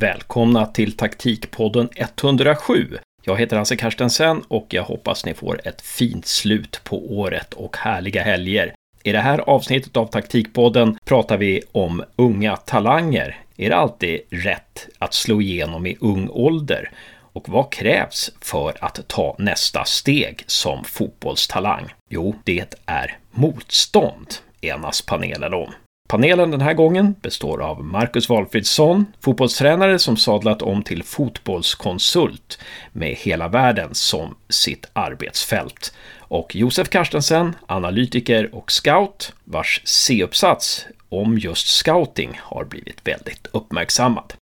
Välkomna till taktikpodden 107. Jag heter Hasse Carstensen och jag hoppas ni får ett fint slut på året och härliga helger. I det här avsnittet av taktikpodden pratar vi om unga talanger. Är det alltid rätt att slå igenom i ung ålder? Och vad krävs för att ta nästa steg som fotbollstalang? Jo, det är motstånd, enas panelen om. Panelen den här gången består av Marcus Walfridsson, fotbollstränare som sadlat om till fotbollskonsult med hela världen som sitt arbetsfält. Och Josef Karstensen, analytiker och scout, vars C-uppsats om just scouting har blivit väldigt uppmärksammad.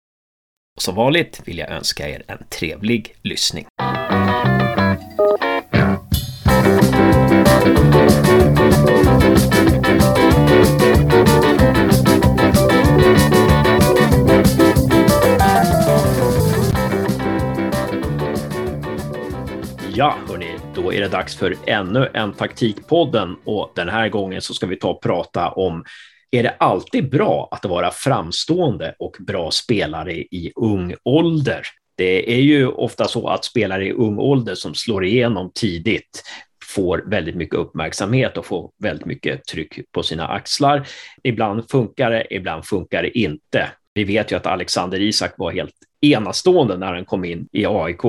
Som vanligt vill jag önska er en trevlig lyssning. Ja, hörni, då är det dags för ännu en Taktikpodden och den här gången så ska vi ta och prata om är det alltid bra att vara framstående och bra spelare i ung ålder? Det är ju ofta så att spelare i ung ålder som slår igenom tidigt får väldigt mycket uppmärksamhet och får väldigt mycket tryck på sina axlar. Ibland funkar det, ibland funkar det inte. Vi vet ju att Alexander Isak var helt enastående när han kom in i AIK,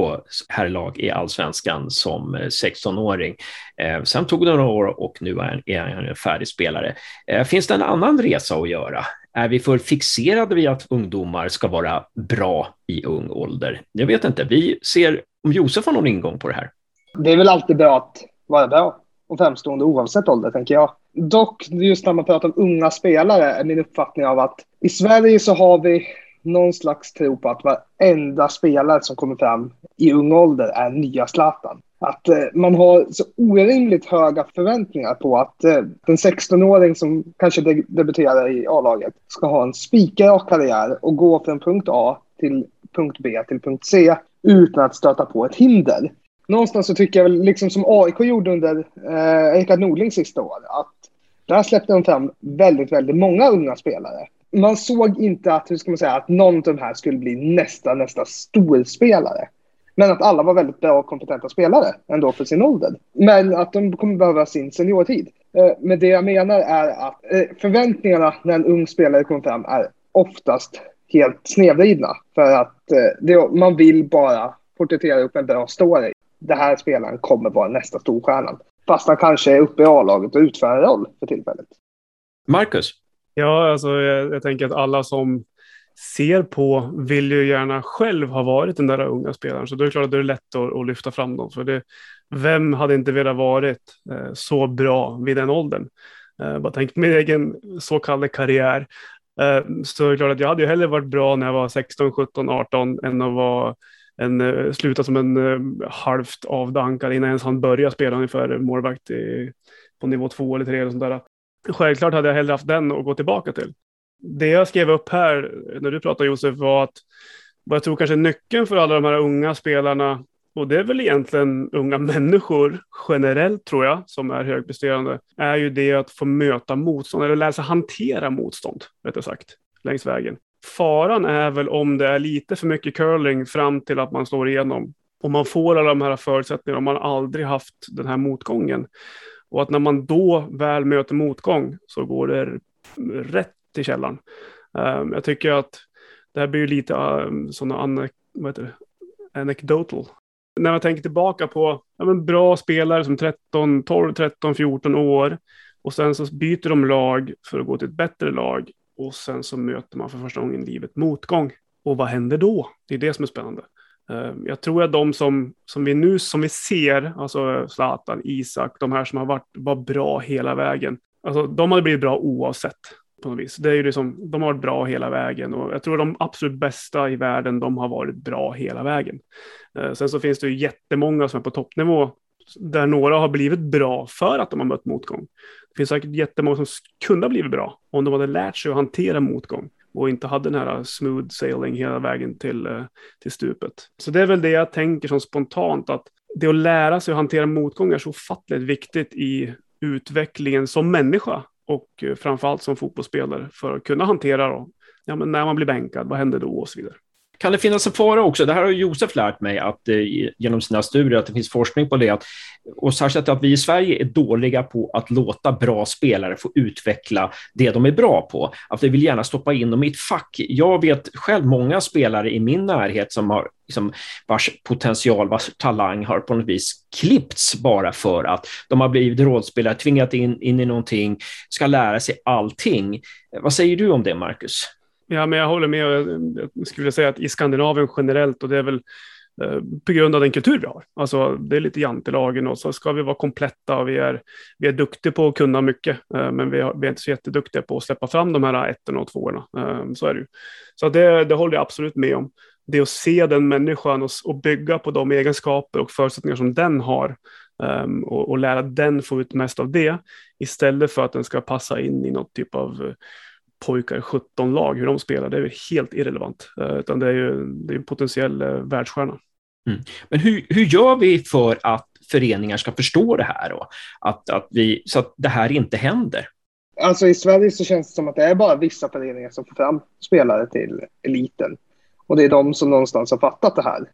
herrlag i allsvenskan som eh, 16-åring. Eh, sen tog det några år och nu är han en färdig spelare. Eh, finns det en annan resa att göra? Är vi för fixerade vid att ungdomar ska vara bra i ung ålder? Jag vet inte. Vi ser om Josef har någon ingång på det här. Det är väl alltid bra att vara bra och framstående oavsett ålder, tänker jag. Dock, just när man pratar om unga spelare är min uppfattning av att i Sverige så har vi någon slags tro på att varenda spelare som kommer fram i ung ålder är nya Zlatan. Att eh, man har så orimligt höga förväntningar på att eh, den 16-åring som kanske de debuterar i A-laget ska ha en spikrak karriär och gå från punkt A till punkt B till punkt C utan att stöta på ett hinder. Någonstans så tycker jag väl, liksom som AIK gjorde under eh, Rickard Norlings sista år, att där släppte de fram väldigt, väldigt många unga spelare man såg inte att, hur ska man säga, att någon av de här skulle bli nästa, nästa storspelare. Men att alla var väldigt bra och kompetenta spelare ändå för sin ålder. Men att de kommer behöva sin seniortid. Eh, men det jag menar är att eh, förväntningarna när en ung spelare kommer fram är oftast helt snedvridna. För att eh, det, man vill bara porträttera upp en bra story. Det här spelaren kommer vara nästa storstjärnan. Fast han kanske är uppe i A-laget och utför en roll för tillfället. Marcus, Ja, alltså jag, jag, tänker att alla som ser på vill ju gärna själv ha varit den där unga spelaren. Så då är det klart att det är lätt att, att lyfta fram dem. För det, vem hade inte velat varit eh, så bra vid den åldern? Eh, bara tänk min egen så kallade karriär. Eh, så är det klart att jag hade ju hellre varit bra när jag var 16, 17, 18 än att vara en, eh, sluta som en eh, halvt avdankad innan jag ens han börja spela ungefär målvakt i, på nivå två eller tre eller sånt där. Självklart hade jag hellre haft den att gå tillbaka till. Det jag skrev upp här när du pratade Josef var att vad jag tror kanske nyckeln för alla de här unga spelarna och det är väl egentligen unga människor generellt tror jag som är högpresterande, är ju det att få möta motstånd eller lära sig hantera motstånd, rättare sagt, längs vägen. Faran är väl om det är lite för mycket curling fram till att man slår igenom och man får alla de här förutsättningarna om man aldrig haft den här motgången. Och att när man då väl möter motgång så går det rätt till källan. Um, ehm, jag tycker att det här blir ju lite um, sådana anek vad heter det? anecdotal. När man tänker tillbaka på ja, men bra spelare som 13, 12, 13, 14 år och sen så byter de lag för att gå till ett bättre lag och sen så möter man för första gången i livet motgång. Och vad händer då? Det är det som är spännande. Eh, jag tror att de som, som vi nu som vi ser, alltså Zlatan, Isak, de här som har varit var bra hela vägen. Alltså, de hade blivit bra oavsett på något vis. Det är ju liksom, de har varit bra hela vägen och jag tror att de absolut bästa i världen, de har varit bra hela vägen. Eh, sen så finns det ju jättemånga som är på toppnivå där några har blivit bra för att de har mött motgång. Det finns säkert jättemånga som kunde ha blivit bra om de hade lärt sig att hantera motgång och inte hade den här smooth sailing hela vägen till, eh, till stupet. Så det är väl det jag tänker som spontant att det att lära sig att hantera motgångar är så ofattligt viktigt i utvecklingen som människa och eh, framförallt som fotbollsspelare för att kunna hantera då, ja, men när man blir bänkad, vad händer då och så vidare. Kan det finnas en fara också? Det här har Josef lärt mig att, eh, genom sina studier, att det finns forskning på det. Att, och särskilt att vi i Sverige är dåliga på att låta bra spelare få utveckla det de är bra på. Att vi vill gärna stoppa in dem i ett fack. Jag vet själv många spelare i min närhet som har liksom, vars potential, vars talang har på något vis klippts bara för att de har blivit rollspelare, tvingat in, in i någonting, ska lära sig allting. Eh, vad säger du om det, Marcus? Ja, men jag håller med. Jag skulle säga att i Skandinavien generellt, och det är väl eh, på grund av den kultur vi har. Alltså det är lite jantelagen och så ska vi vara kompletta och vi är, vi är duktiga på att kunna mycket, eh, men vi, har, vi är inte så jätteduktiga på att släppa fram de här ettorna och tvåorna. Eh, så är det ju. Så det, det håller jag absolut med om. Det är att se den människan och, och bygga på de egenskaper och förutsättningar som den har och, och, lära den få ut mest av det istället för att den ska passa in i något typ av pojkar 17-lag, hur de spelar, det är helt irrelevant. Uh, utan det är ju det är en potentiell uh, världsstjärna. Mm. Men hur, hur gör vi för att föreningar ska förstå det här då? Att, att vi, så att det här inte händer? Alltså i Sverige så känns det som att det är bara vissa föreningar som får fram spelare till eliten. Och det är de som någonstans har fattat det här.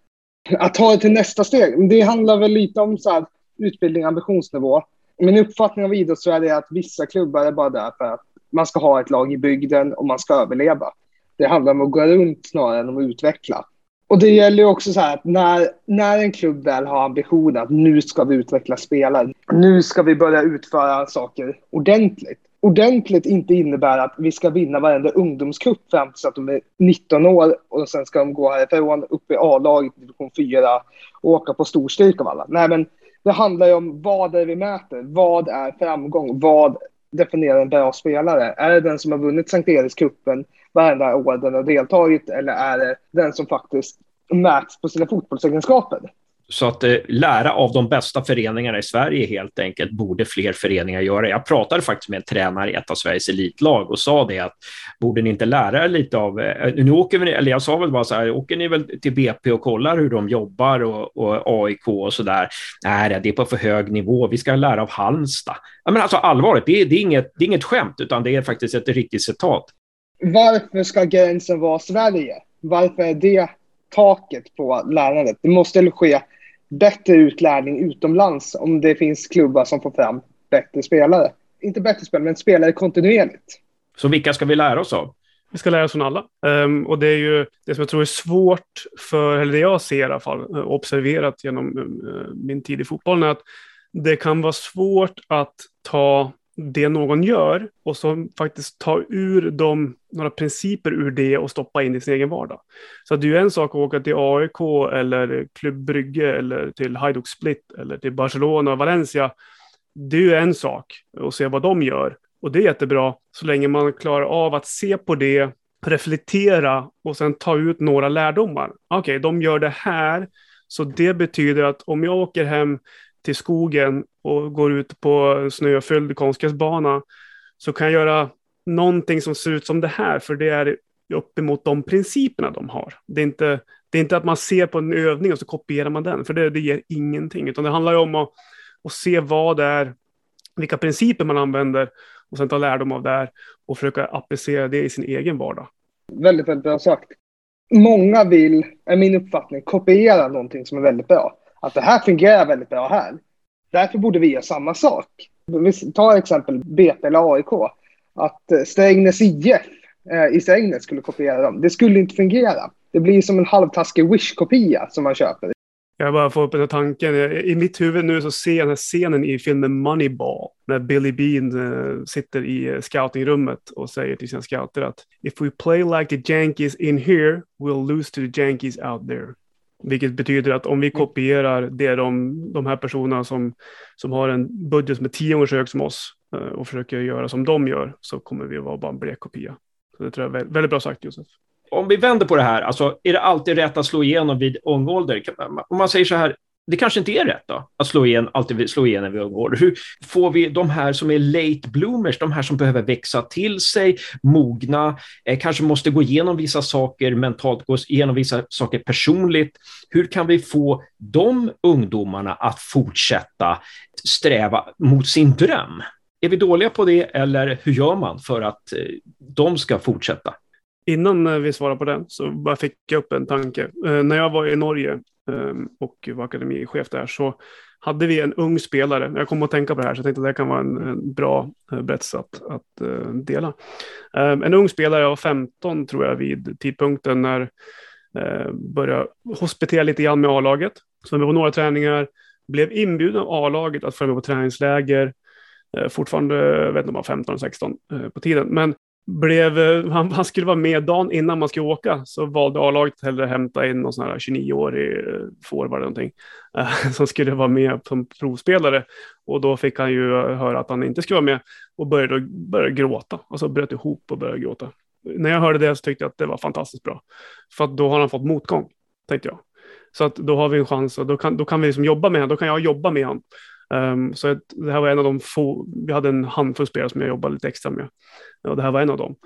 Att ta det till nästa steg, det handlar väl lite om så här, utbildning och ambitionsnivå. Min uppfattning av idrottssverige är att vissa klubbar är bara där för att man ska ha ett lag i bygden och man ska överleva. Det handlar om att gå runt snarare än om att utveckla. Och det gäller också så här att när, när en klubb väl har ambitionen att nu ska vi utveckla spelare, nu ska vi börja utföra saker ordentligt. Ordentligt inte innebär att vi ska vinna varenda ungdomscup fram tills att de är 19 år och sen ska de gå härifrån upp i A-laget, division 4 och åka på storstyrka. Nej, men det handlar ju om vad är vi mäter? Vad är framgång? Vad definierar en bra spelare? Är det den som har vunnit Sankt Erikscupen varenda år den har deltagit eller är det den som faktiskt mäts på sina fotbollsegenskaper? Så att eh, lära av de bästa föreningarna i Sverige helt enkelt borde fler föreningar göra. Jag pratade faktiskt med en tränare i ett av Sveriges elitlag och sa det att borde ni inte lära er lite av, eh, nu åker vi, eller jag sa väl bara så här, åker ni väl till BP och kollar hur de jobbar och, och AIK och så där? Nej, det är på för hög nivå, vi ska lära av Halmstad. Ja, men alltså allvarligt, det är, det, är inget, det är inget skämt, utan det är faktiskt ett riktigt citat. Varför ska gränsen vara Sverige? Varför är det taket på lärandet? Det måste ske bättre utlärning utomlands om det finns klubbar som får fram bättre spelare. Inte bättre spelare, men spelare kontinuerligt. Så vilka ska vi lära oss av? Vi ska lära oss från alla. Um, och det är ju det som jag tror är svårt för, eller det jag ser i alla fall, eh, observerat genom uh, min tid i fotbollen, är att det kan vara svårt att ta det någon gör och så faktiskt ta ur de, några principer ur det och stoppa in i sin egen vardag. Så det är ju en sak att åka till AIK eller Klubb Brygge eller till Hajduk Split eller till Barcelona och Valencia. Det är ju en sak att se vad de gör och det är jättebra så länge man klarar av att se på det, reflektera och sen ta ut några lärdomar. Okej, okay, de gör det här, så det betyder att om jag åker hem till skogen och går ut på en snöfylld konstgräsbana så kan jag göra någonting som ser ut som det här, för det är uppemot de principerna de har. Det är inte, det är inte att man ser på en övning och så kopierar man den, för det, det ger ingenting, utan det handlar ju om att, att se vad det är, vilka principer man använder och sen ta lärdom av det här och försöka applicera det i sin egen vardag. Väldigt, väldigt bra sagt. Många vill, är min uppfattning, kopiera någonting som är väldigt bra att det här fungerar väldigt bra här. Därför borde vi göra samma sak. Vi tar exempel BP eller AIK. Att eh, Strängnäs IF eh, i Strängnäs skulle kopiera dem. Det skulle inte fungera. Det blir som en halvtaskig Wish-kopia som man köper. Jag bara får upp den här tanken. Eh, I mitt huvud nu så ser jag den här scenen i filmen Moneyball. När Billy Bean eh, sitter i scoutingrummet och säger till sina scouter att If we play like the Yankees in here, we'll lose to the Yankees out there. Vilket betyder att om vi mm. kopierar det de, de här personerna som, som har en budget som är tio gånger så hög som oss eh, och försöker göra som de gör så kommer vi att vara bara en blek kopia. Så det tror jag är väldigt bra sagt Josef. Om vi vänder på det här, alltså, är det alltid rätt att slå igenom vid ung ålder? Om man säger så här, det kanske inte är rätt då, att slå igen, alltid slå igen när vi går. Hur får vi de här som är late bloomers, de här som behöver växa till sig, mogna, eh, kanske måste gå igenom vissa saker mentalt, gå igenom vissa saker personligt. Hur kan vi få de ungdomarna att fortsätta sträva mot sin dröm? Är vi dåliga på det eller hur gör man för att eh, de ska fortsätta? innan eh, vi svarar på den så bara fick jag upp en tanke. Eh, när jag var i Norge Ehm, och var akademichef där så hade vi en ung spelare. Jag kom att tänka på det här så jag tänkte att det kan vara en, en bra eh, berättelse att, att eh, dela. Ehm, en ung spelare, jag var 15 tror jag vid tidpunkten när jag började hospitera lite grann med A-laget. Så vi var några träningar, blev inbjuden av A-laget att följa med på träningsläger. Fortfarande, jag vet inte om var 15 16 på tiden, men blev, eh, han, han, skulle vara med dagen innan man skulle åka, så valde A-laget hellre hämta in någon sån här 29-årig eh, forward eller någonting, eh, som skulle vara med som provspelare. Och då fick han ju höra att han inte skulle vara med och började, började gråta, alltså bröt ihop och började gråta. När jag hörde det så tyckte jag att det var fantastiskt bra, för att då har han fått motgång, tänkte jag. Så att då har vi en chans och då kan, då kan vi liksom jobba med honom, då kan jag jobba med honom. Um, så det här var en av de få, vi hade en handfull spelare som jag jobbade lite extra med. Och det här var en av dem.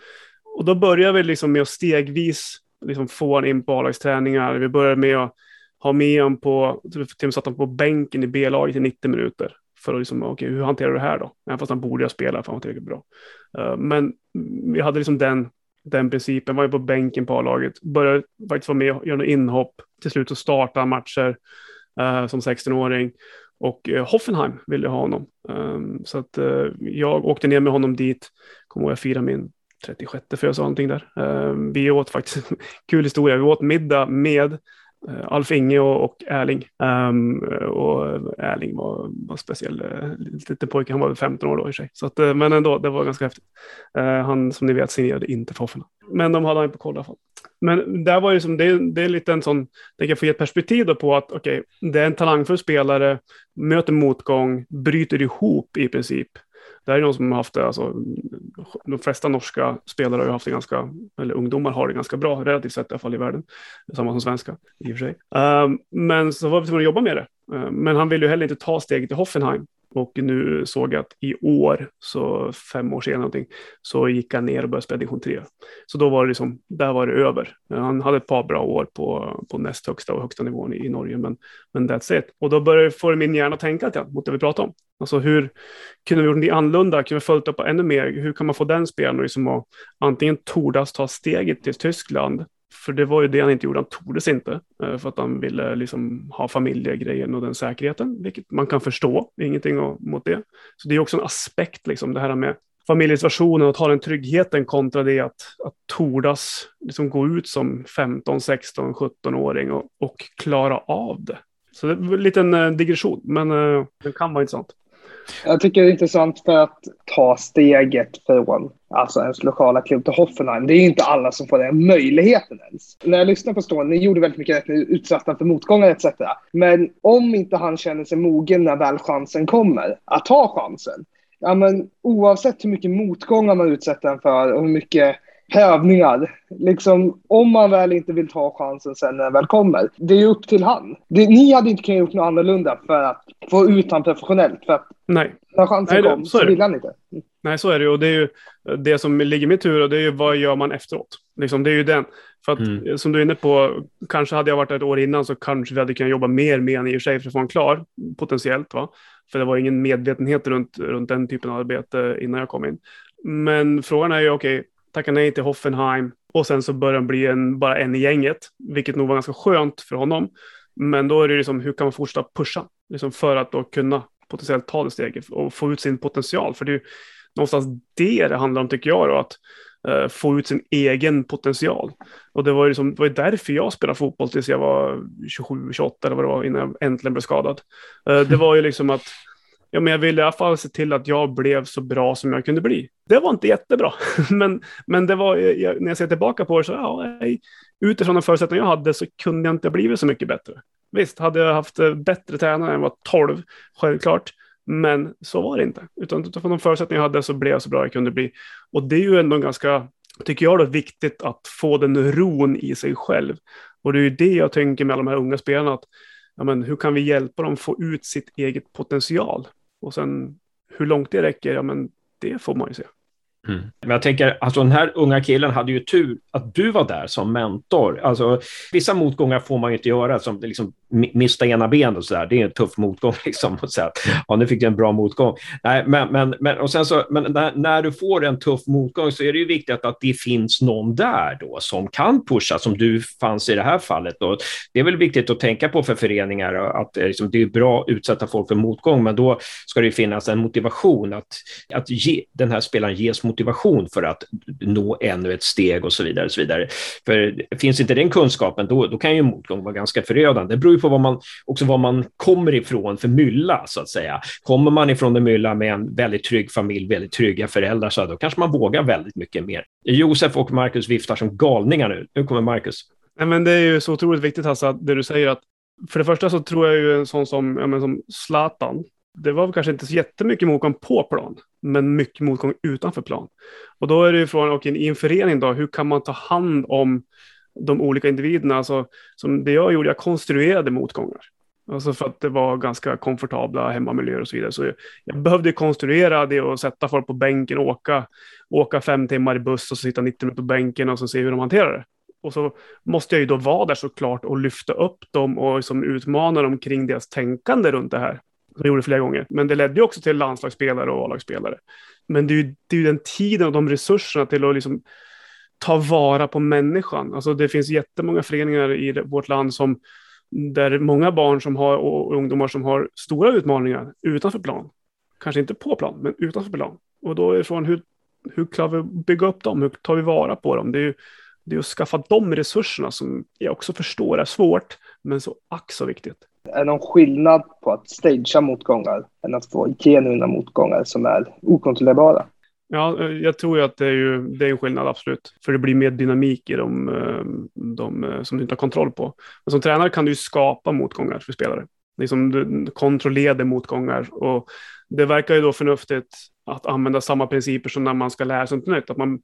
Och då började vi liksom med att stegvis liksom få honom in på A-lagsträningar. Vi började med att ha med honom på, till och med satt honom på bänken i B-laget i 90 minuter. För att liksom, okej, okay, hur hanterar du det här då? Även fast han borde ha spelat, för han var tillräckligt bra. Uh, men vi hade liksom den, den principen, var ju på bänken på A-laget, började faktiskt vara med och göra inhopp, till slut så starta matcher uh, som 16-åring. Och eh, Hoffenheim ville ha honom. Um, så att eh, jag åkte ner med honom dit. Kommer ihåg jag firade min 36 födelsedag där. Um, vi åt faktiskt, kul historia, vi åt middag med uh, Alf Inge och, och Erling. Um, och Erling var, var speciell, eh, uh, liten pojke, han var 15 år då i sig. Så att, uh, men ändå, det var ganska häftigt. han som ni vet signerade inte för Hoffenheim. Men de hade han på koll i alla fall. Men där var det, som, det, det är lite en sån, det kan få ge ett perspektiv då på att okej, okay, det är en talangfull spelare, möter motgång, bryter ihop i princip. Det här är någon som har haft det, alltså, de flesta norska spelare har ju haft det ganska, eller ungdomar har det ganska bra, relativt sett i alla fall i världen. Samma som svenska, i och för sig. Um, men så var vi tvungna att jobba med det. Um, men han ville ju heller inte ta steget till Hoffenheim. Och nu såg jag att i år, så fem år senare någonting, så gick han ner och började spela division 3. Så då var det liksom, där var det över. Han hade ett par bra år på, på näst högsta och högsta nivån i, i Norge, men, men that's it. Och då började få min hjärna tänka lite mot det vi pratade om. Alltså hur kunde vi gjort det annorlunda? Kunde vi följt upp ännu mer? Hur kan man få den spelaren liksom att antingen tordas ta steget till Tyskland för det var ju det han inte gjorde, han tordes inte. Eh, för att han ville liksom ha familjegrejen och den säkerheten, vilket man kan förstå. Ingenting mot det. Så det är också en aspekt, liksom, det här med familjesituationen och ta den tryggheten kontra det att, att tordas liksom gå ut som 15, 16, 17-åring och, och klara av det. Så det var en liten eh, digression, men det den kan vara intressant. Jag tycker det är intressant för att ta steget från alltså ens lokala klubb till Hoffenheim. Det är inte alla som får den möjligheten ens. När jag lyssnar på Ståhl, ni gjorde väldigt mycket rätt, ni utsatta för motgångar etc. Men om inte han känner sig mogen när väl chansen kommer, att ta chansen. Ja, men oavsett hur mycket motgångar man utsätter den för och hur mycket prövningar. Liksom, om man väl inte vill ta chansen sen när den väl kommer. Det är upp till han. Det, ni hade inte kunnat gjort något annorlunda för att få ut honom professionellt. För att Nej. när chansen Nej, kom så, så vill han inte. Nej, så är det ju. Och det är ju det som ligger i min tur och det är ju vad gör man efteråt. Liksom, det är ju den. För att mm. som du är inne på, kanske hade jag varit ett år innan så kanske vi hade kunnat jobba mer med en i och för sig för att få en klar, potentiellt. va. För det var ingen medvetenhet runt, runt den typen av arbete innan jag kom in. Men frågan är ju, okej, okay, tackar nej till Hoffenheim och sen så börjar han bli en, bara en i gänget, vilket nog var ganska skönt för honom. Men då är det liksom, hur kan man fortsätta pusha liksom för att då kunna potentiellt ta det steget och få ut sin potential? För det är ju någonstans det det handlar om tycker jag då, att uh, få ut sin egen potential. Och det var ju liksom, det var därför jag spelade fotboll tills jag var 27, 28 eller vad det var innan jag äntligen blev skadad. Uh, det var ju liksom att ja, men jag ville i alla fall se till att jag blev så bra som jag kunde bli. Det var inte jättebra, men, men det var, jag, när jag ser tillbaka på det så, ja, utifrån de förutsättningar jag hade så kunde jag inte blivit så mycket bättre. Visst, hade jag haft eh, bättre tränare än jag var 12, självklart, men så var det inte. Utan utifrån de förutsättningar jag hade så blev jag så bra jag kunde bli. Och det är ju ändå ganska, tycker jag, då, viktigt att få den ron i sig själv. Och det är ju det jag tänker med alla de här unga spelarna, att ja, men, hur kan vi hjälpa dem få ut sitt eget potential? Och sen hur långt det räcker, ja men det får man ju se. Mm. Men jag tänker, alltså den här unga killen hade ju tur att du var där som mentor. Alltså, vissa motgångar får man ju inte göra, som liksom mista ena benet och så där. Det är en tuff motgång liksom. Och säga att, ja, nu fick du en bra motgång. Nej, men, men, men, och sen så, men när, när, du får en tuff motgång så är det ju viktigt att det finns någon där då som kan pusha, som du fanns i det här fallet. Då. Det är väl viktigt att tänka på för föreningar att eh, liksom, det är bra att utsätta folk för motgång, men då ska det finnas en motivation att, att ge, den här spelaren ges motivation för att nå ännu ett steg och så vidare. Och så vidare. För finns inte den kunskapen, då, då kan ju motgång vara ganska förödande. Det beror ju på vad man, också var man kommer ifrån för mylla, så att säga. Kommer man ifrån en mylla med en väldigt trygg familj, väldigt trygga föräldrar, så då kanske man vågar väldigt mycket mer. Josef och Marcus viftar som galningar nu. Nu kommer Marcus. Nej, men det är ju så otroligt viktigt, Hasse, det du säger att för det första så tror jag ju en sån som, ja, men som Zlatan, det var kanske inte så jättemycket motgång på plan, men mycket motgång utanför plan. Och då är det ju frågan, och i en förening då, hur kan man ta hand om de olika individerna? Alltså, som det jag gjorde, jag konstruerade motgångar. Alltså för att det var ganska komfortabla hemmamiljöer och så vidare. Så jag, jag behövde konstruera det och sätta folk på bänken och åka, åka fem timmar i buss och sitta 90 minuter på bänken och så se hur de hanterar det. Och så måste jag ju då vara där såklart och lyfta upp dem och liksom utmana dem kring deras tänkande runt det här. Som jag gjorde flera gånger. Men det ledde ju också till landslagsspelare och A-lagsspelare. Men det är, ju, det är ju den tiden och de resurserna till att liksom ta vara på människan. Alltså det finns jättemånga föreningar i vårt land som där många barn som har, och ungdomar som har stora utmaningar utanför plan. Kanske inte på plan, men utanför plan. Och då är frågan hur, hur klarar vi att bygga upp dem? Hur tar vi vara på dem? Det är ju det är att skaffa de resurserna som jag också förstår är svårt, men så ack så viktigt. Är det någon skillnad på att stagea motgångar än att få genuina motgångar som är okontrollerbara? Ja, eh, jag tror ju att det är, ju, det är en skillnad, absolut. För det blir mer dynamik i de, eh, de eh, som du inte har kontroll på. Men som tränare kan du ju skapa motgångar för spelare. Liksom du kontrollerar motgångar. Och det verkar ju då förnuftigt att använda samma principer som när man ska lära sig något nytt. Att man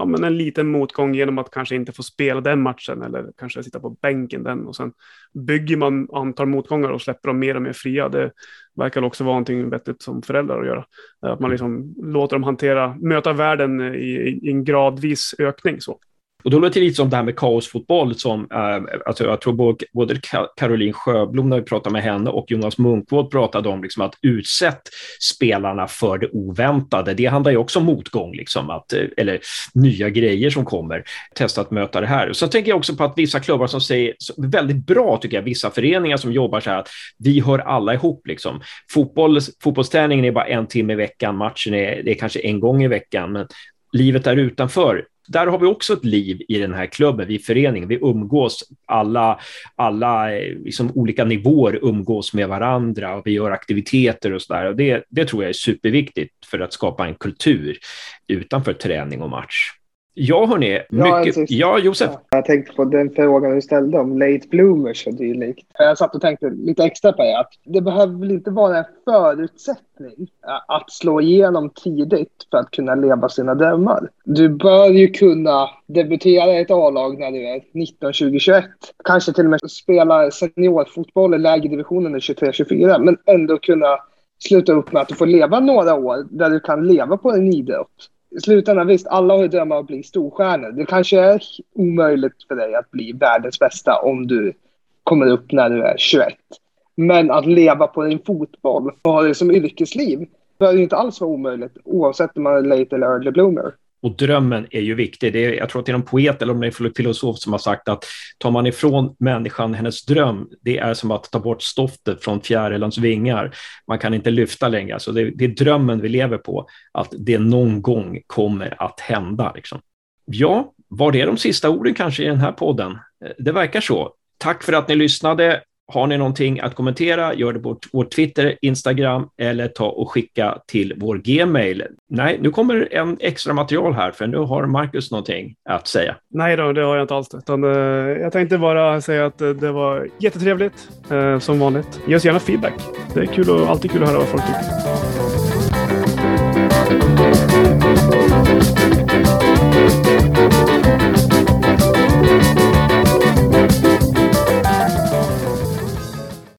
ja, men en liten motgång genom att kanske inte få spela den matchen eller kanske sitta på bänken den och sen bygger man antal motgångar och släpper dem mer och mer fria. Det verkar också vara någonting vettigt som föräldrar att göra. Att man liksom låter dem hantera, möta världen i, i en gradvis ökning. Så. Och då låter det lite som det här med kaosfotboll som, eh, alltså jag tror både Caroline Sjöblom när vi pratade med henne och Jonas Munkvård pratade om liksom att utsätt spelarna för det oväntade. Det handlar ju också om motgång, liksom, att, eh, eller nya grejer som kommer. Testa att möta det här. Så tänker jag också på att vissa klubbar som säger, väldigt bra tycker jag, vissa föreningar som jobbar så här att vi hör alla ihop. Liksom. Fotboll, fotbollsträningen är bara en timme i veckan, matchen är, det är kanske en gång i veckan, men livet där utanför där har vi också ett liv i den här klubben, vi föreningen. Vi umgås, alla, alla eh, liksom olika nivåer umgås med varandra och vi gör aktiviteter och så där. Och det, det tror jag är superviktigt för att skapa en kultur utanför träning och match. Ja, hörni. Mycket... Ja, ja, Josef. Jag tänkte på den frågan du ställde om late bloomers och dylikt. Jag satt och tänkte lite extra på det. Att det behöver väl inte vara en förutsättning att slå igenom tidigt för att kunna leva sina drömmar. Du bör ju kunna debutera i ett A-lag när du är 19, 20, 21. Kanske till och med spela seniorfotboll i lägre divisionen 23, 24. Men ändå kunna sluta upp med att du får leva några år där du kan leva på en idrott i slutändan, visst, alla har ju drömmar att bli storstjärnor. Det kanske är omöjligt för dig att bli världens bästa om du kommer upp när du är 21. Men att leva på din fotboll och ha det som yrkesliv bör inte alls vara omöjligt oavsett om man är late eller early bloomer. Och drömmen är ju viktig. Det är, jag tror att det är någon poet eller om det är en filosof som har sagt att tar man ifrån människan hennes dröm, det är som att ta bort stoftet från fjärilens vingar. Man kan inte lyfta längre. Så det, det, är drömmen vi lever på, att det någon gång kommer att hända. Liksom. Ja, var det de sista orden kanske i den här podden? Eh, det verkar så. Tack för att ni lyssnade. Har ni någonting att kommentera, gör det på vår Twitter, Instagram eller ta och skicka till vår Gmail. Nej, nu kommer en extra material här, för nu har Marcus någonting att säga. Nej då, det har jag inte alls. Utan, uh, jag tänkte bara säga att uh, det var jättetrevligt, uh, som vanligt. Ge oss gärna feedback. Det är kul och alltid kul att höra vad folk tycker.